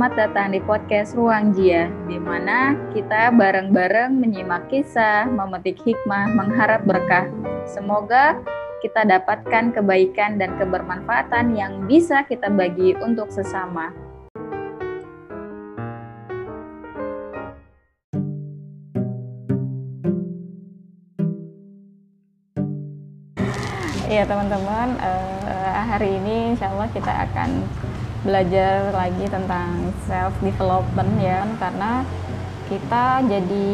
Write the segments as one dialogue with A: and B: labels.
A: Selamat datang di podcast Ruang Jia, di mana kita bareng-bareng menyimak kisah, memetik hikmah, mengharap berkah. Semoga kita dapatkan kebaikan dan kebermanfaatan yang bisa kita bagi untuk sesama. Iya teman-teman, uh, hari ini insya Allah kita akan belajar lagi tentang self development ya, karena kita jadi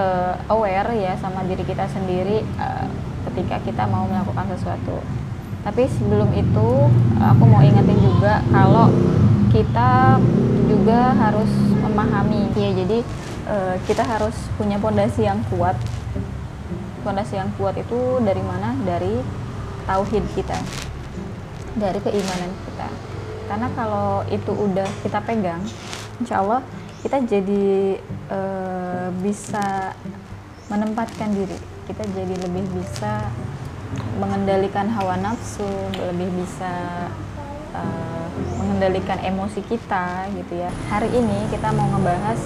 A: uh, aware ya sama diri kita sendiri uh, ketika kita mau melakukan sesuatu. Tapi sebelum itu aku mau ingetin juga kalau kita juga harus memahami ya, jadi uh, kita harus punya pondasi yang kuat. Pondasi yang kuat itu dari mana? Dari tauhid kita dari keimanan kita karena kalau itu udah kita pegang insya Allah kita jadi e, bisa menempatkan diri kita jadi lebih bisa mengendalikan hawa nafsu lebih bisa e, mengendalikan emosi kita gitu ya hari ini kita mau ngebahas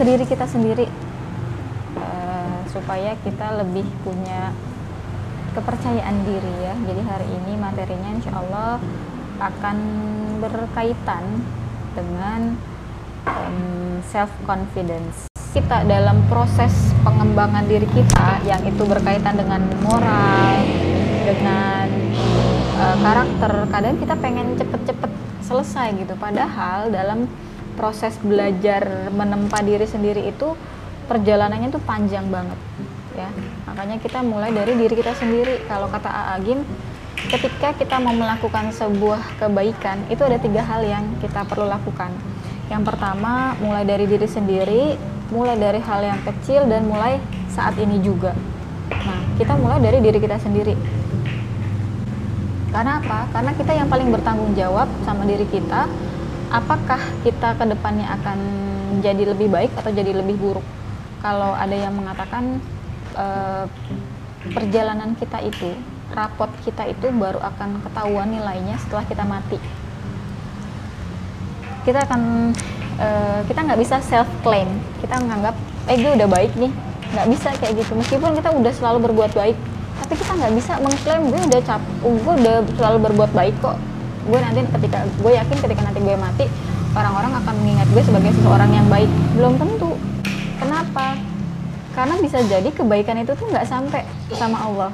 A: ke diri kita sendiri e, supaya kita lebih punya kepercayaan diri ya. Jadi hari ini materinya insya Allah akan berkaitan dengan um, self confidence. Kita dalam proses pengembangan diri kita yang itu berkaitan dengan moral, dengan uh, karakter, kadang kita pengen cepet-cepet selesai gitu. Padahal dalam proses belajar menempa diri sendiri itu perjalanannya tuh panjang banget ya makanya kita mulai dari diri kita sendiri kalau kata Agim ketika kita mau melakukan sebuah kebaikan itu ada tiga hal yang kita perlu lakukan. Yang pertama mulai dari diri sendiri mulai dari hal yang kecil dan mulai saat ini juga. Nah kita mulai dari diri kita sendiri. Karena apa? Karena kita yang paling bertanggung jawab sama diri kita apakah kita ke depannya akan jadi lebih baik atau jadi lebih buruk? Kalau ada yang mengatakan uh, perjalanan kita itu, rapot kita itu baru akan ketahuan nilainya setelah kita mati. Kita akan uh, kita nggak bisa self claim, kita menganggap eh gue udah baik nih, nggak bisa kayak gitu. Meskipun kita udah selalu berbuat baik, tapi kita nggak bisa mengklaim gue udah cap, gue udah selalu berbuat baik kok. Gue nanti ketika gue yakin ketika nanti gue mati, orang-orang akan mengingat gue sebagai seseorang yang baik. Belum tentu. Kenapa? karena bisa jadi kebaikan itu tuh nggak sampai sama Allah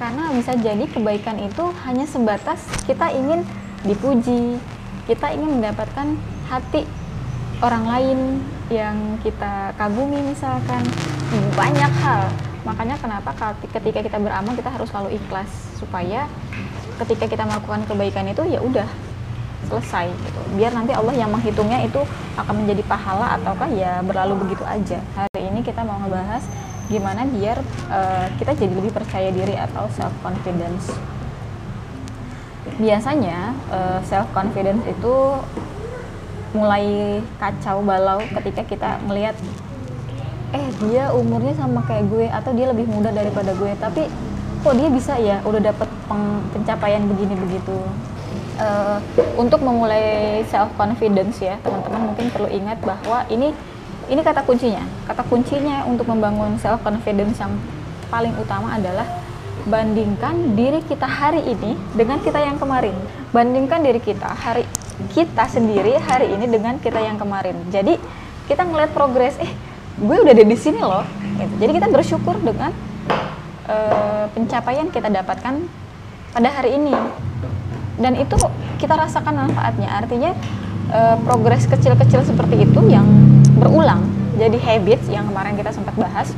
A: karena bisa jadi kebaikan itu hanya sebatas kita ingin dipuji kita ingin mendapatkan hati orang lain yang kita kagumi misalkan. Banyak hal. Makanya kenapa ketika kita beramal kita harus selalu ikhlas supaya ketika kita melakukan kebaikan itu ya udah selesai gitu. Biar nanti Allah yang menghitungnya itu akan menjadi pahala ataukah ya berlalu begitu aja. Hari ini kita mau ngebahas gimana biar uh, kita jadi lebih percaya diri atau self confidence biasanya uh, eh, self confidence itu mulai kacau balau ketika kita melihat eh dia umurnya sama kayak gue atau dia lebih muda daripada gue. Tapi kok dia bisa ya udah dapet pencapaian begini begitu? Uh, untuk memulai self confidence ya teman-teman mungkin perlu ingat bahwa ini ini kata kuncinya. Kata kuncinya untuk membangun self confidence yang paling utama adalah bandingkan diri kita hari ini dengan kita yang kemarin. Bandingkan diri kita hari kita sendiri hari ini dengan kita yang kemarin. Jadi kita ngeliat progres eh gue udah ada di sini loh. Gitu. jadi kita bersyukur dengan uh, pencapaian kita dapatkan pada hari ini. Dan itu kita rasakan manfaatnya. Artinya uh, progres kecil-kecil seperti itu yang berulang jadi habits yang kemarin kita sempat bahas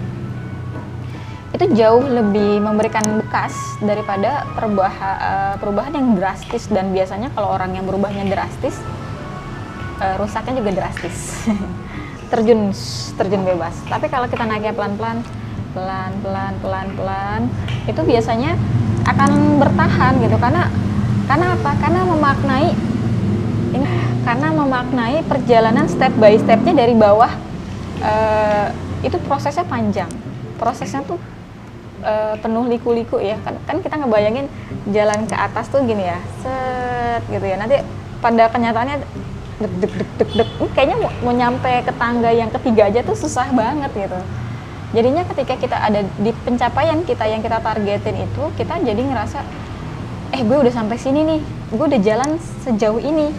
A: itu jauh lebih memberikan bekas daripada perubahan uh, perubahan yang drastis. Dan biasanya kalau orang yang berubahnya drastis uh, rusaknya juga drastis. Terjun terjun bebas. Tapi kalau kita naiknya pelan-pelan pelan pelan pelan pelan itu biasanya akan bertahan gitu. Karena karena apa? Karena memaknai ini karena memaknai perjalanan step by stepnya dari bawah uh, itu prosesnya panjang. Prosesnya tuh uh, penuh liku-liku ya. Kan, kan kita ngebayangin jalan ke atas tuh gini ya, set gitu ya. Nanti pada kenyataannya deg deg deg deg deg ini kayaknya mau, mau nyampe ke tangga yang ketiga aja tuh susah banget gitu jadinya ketika kita ada di pencapaian kita yang kita targetin itu kita jadi ngerasa eh gue udah sampai sini nih gue udah jalan sejauh ini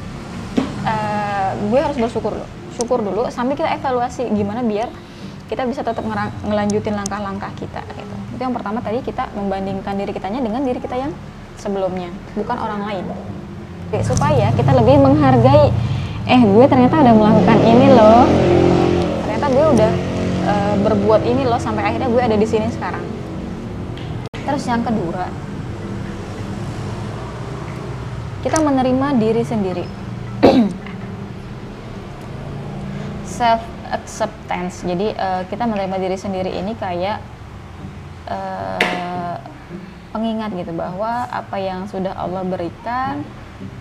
A: gue harus bersyukur dulu syukur dulu sambil kita evaluasi gimana biar kita bisa tetap ngelanjutin langkah-langkah kita gitu. itu yang pertama tadi kita membandingkan diri kitanya dengan diri kita yang sebelumnya bukan orang lain Oke, supaya kita lebih menghargai eh gue ternyata udah melakukan ini loh ternyata gue udah uh, berbuat ini loh sampai akhirnya gue ada di sini sekarang. Terus yang kedua, kita menerima diri sendiri. Self acceptance. Jadi uh, kita menerima diri sendiri ini kayak uh, pengingat gitu bahwa apa yang sudah Allah berikan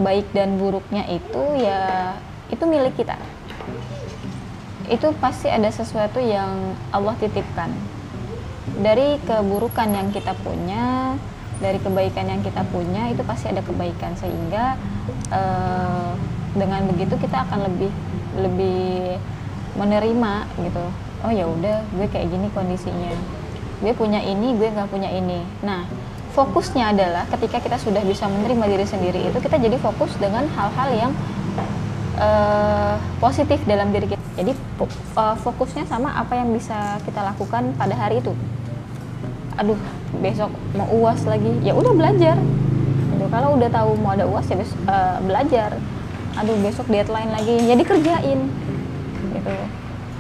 A: baik dan buruknya itu ya itu milik kita. Itu pasti ada sesuatu yang Allah titipkan. Dari keburukan yang kita punya dari kebaikan yang kita punya itu pasti ada kebaikan. Sehingga uh, dengan begitu kita akan lebih lebih menerima gitu oh ya udah gue kayak gini kondisinya gue punya ini gue nggak punya ini nah fokusnya adalah ketika kita sudah bisa menerima diri sendiri itu kita jadi fokus dengan hal-hal yang uh, positif dalam diri kita. Jadi uh, fokusnya sama apa yang bisa kita lakukan pada hari itu. Aduh, besok mau uas lagi, ya udah belajar. Gitu. Kalau udah tahu mau ada uas ya bes uh, belajar. Aduh, besok deadline lagi, jadi kerjain. Gitu.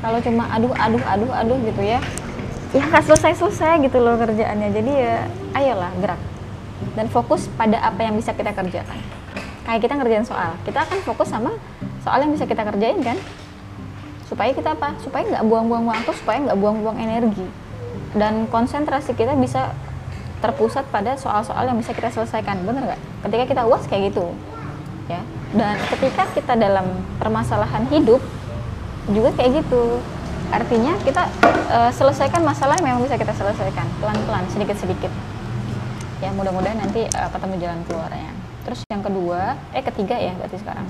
A: Kalau cuma aduh aduh aduh aduh gitu ya, ya nggak selesai selesai gitu loh kerjaannya. Jadi ya ayolah gerak. Dan fokus pada apa yang bisa kita kerjakan. Kayak kita ngerjain soal, kita akan fokus sama soal yang bisa kita kerjain kan? Supaya kita apa? Supaya nggak buang-buang waktu supaya nggak buang-buang energi. Dan konsentrasi kita bisa terpusat pada soal-soal yang bisa kita selesaikan. Bener nggak? Ketika kita uas kayak gitu ya. Dan ketika kita dalam permasalahan hidup juga kayak gitu. Artinya kita uh, selesaikan masalah yang memang bisa kita selesaikan pelan-pelan sedikit-sedikit. Ya mudah-mudahan nanti uh, ketemu jalan keluarnya terus yang kedua eh ketiga ya berarti sekarang.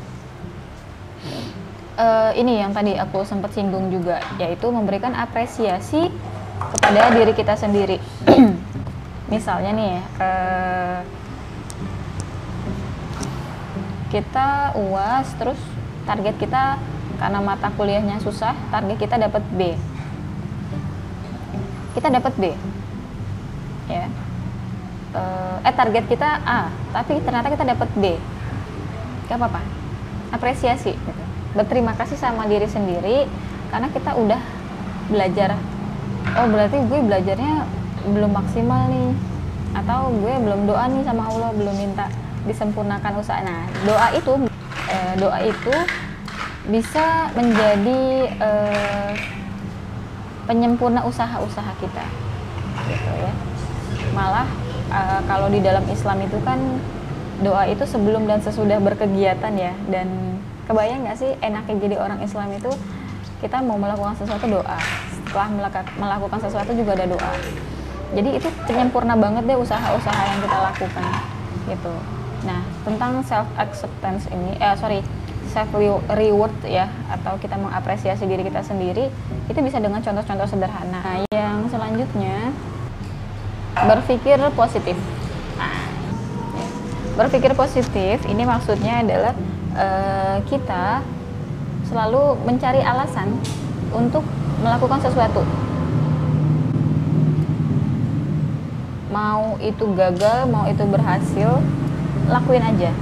A: Uh, ini yang tadi aku sempat singgung juga, yaitu memberikan apresiasi kepada diri kita sendiri. Misalnya nih, uh, kita uas, terus target kita karena mata kuliahnya susah, target kita dapat B. Kita dapat B, ya. Uh, eh target kita A, tapi ternyata kita dapat B. Gak apa-apa, apresiasi gitu. berterima kasih sama diri sendiri karena kita udah belajar oh berarti gue belajarnya belum maksimal nih atau gue belum doa nih sama Allah belum minta disempurnakan usaha nah doa itu eh, doa itu bisa menjadi eh, penyempurna usaha-usaha kita gitu ya. Malah eh, kalau di dalam Islam itu kan doa itu sebelum dan sesudah berkegiatan ya. Dan kebayang nggak sih enaknya jadi orang Islam itu kita mau melakukan sesuatu doa. Setelah melakukan sesuatu juga ada doa. Jadi itu penyempurna banget deh usaha-usaha yang kita lakukan gitu. Nah tentang self acceptance ini eh sorry self reward ya atau kita mengapresiasi diri kita sendiri itu bisa dengan contoh-contoh sederhana. Nah, yang selanjutnya berpikir positif. Berpikir positif ini maksudnya adalah uh, kita selalu mencari alasan untuk melakukan sesuatu. Mau itu gagal mau itu berhasil lakuin aja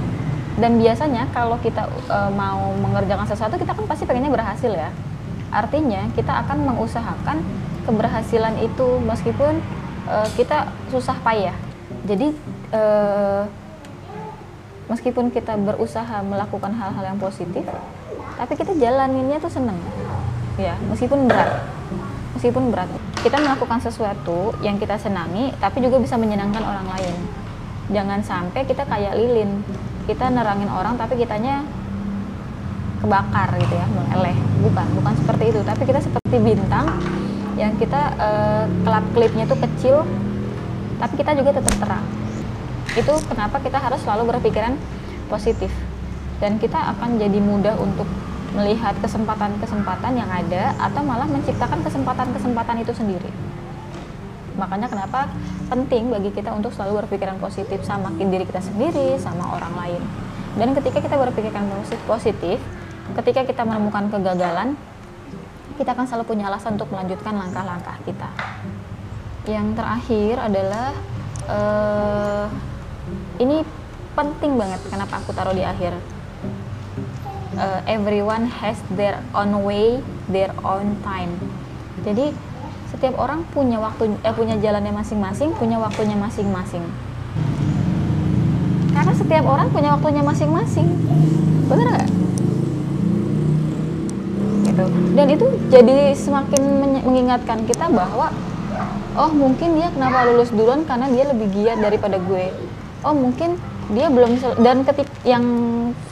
A: dan biasanya kalau kita uh, mau mengerjakan sesuatu kita kan pasti pengennya berhasil ya. Artinya kita akan mengusahakan keberhasilan itu meskipun uh, kita susah payah. Jadi uh, meskipun kita berusaha melakukan hal-hal yang positif tapi kita jalaninnya tuh seneng. Ya meskipun berat. Meskipun berat. Kita melakukan sesuatu yang kita senangi tapi juga bisa menyenangkan orang lain. Jangan sampai kita kayak lilin kita nerangin orang tapi kitanya kebakar gitu ya meleleh bukan bukan seperti itu. Tapi kita seperti bintang yang kita uh, kelap klipnya tuh kecil tapi kita juga tetap terang. Itu kenapa kita harus selalu berpikiran positif. Dan kita akan jadi mudah untuk melihat kesempatan-kesempatan yang ada atau malah menciptakan kesempatan-kesempatan itu sendiri. Makanya kenapa penting bagi kita untuk selalu berpikiran positif sama diri kita sendiri, sama orang lain. Dan ketika kita berpikiran positif, ketika kita menemukan kegagalan, kita akan selalu punya alasan untuk melanjutkan langkah-langkah kita. Yang terakhir adalah uh, ini penting banget kenapa aku taruh di akhir. Uh, everyone has their own way, their own time. Jadi setiap orang punya waktu eh, punya jalannya masing-masing, punya waktunya masing-masing. Karena setiap orang punya waktunya masing-masing. Benar nggak? Gitu. Dan itu jadi semakin mengingatkan kita bahwa oh mungkin dia kenapa lulus duluan karena dia lebih giat daripada gue. Oh mungkin dia belum dan ketik yang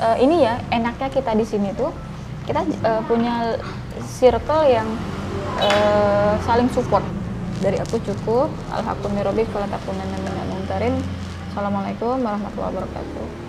A: uh, ini ya enaknya kita di sini tuh kita uh, punya circle yang uh, saling support. Dari aku cukup. Alhamdulillah kalau takunan dan mungtarin assalamualaikum warahmatullahi wabarakatuh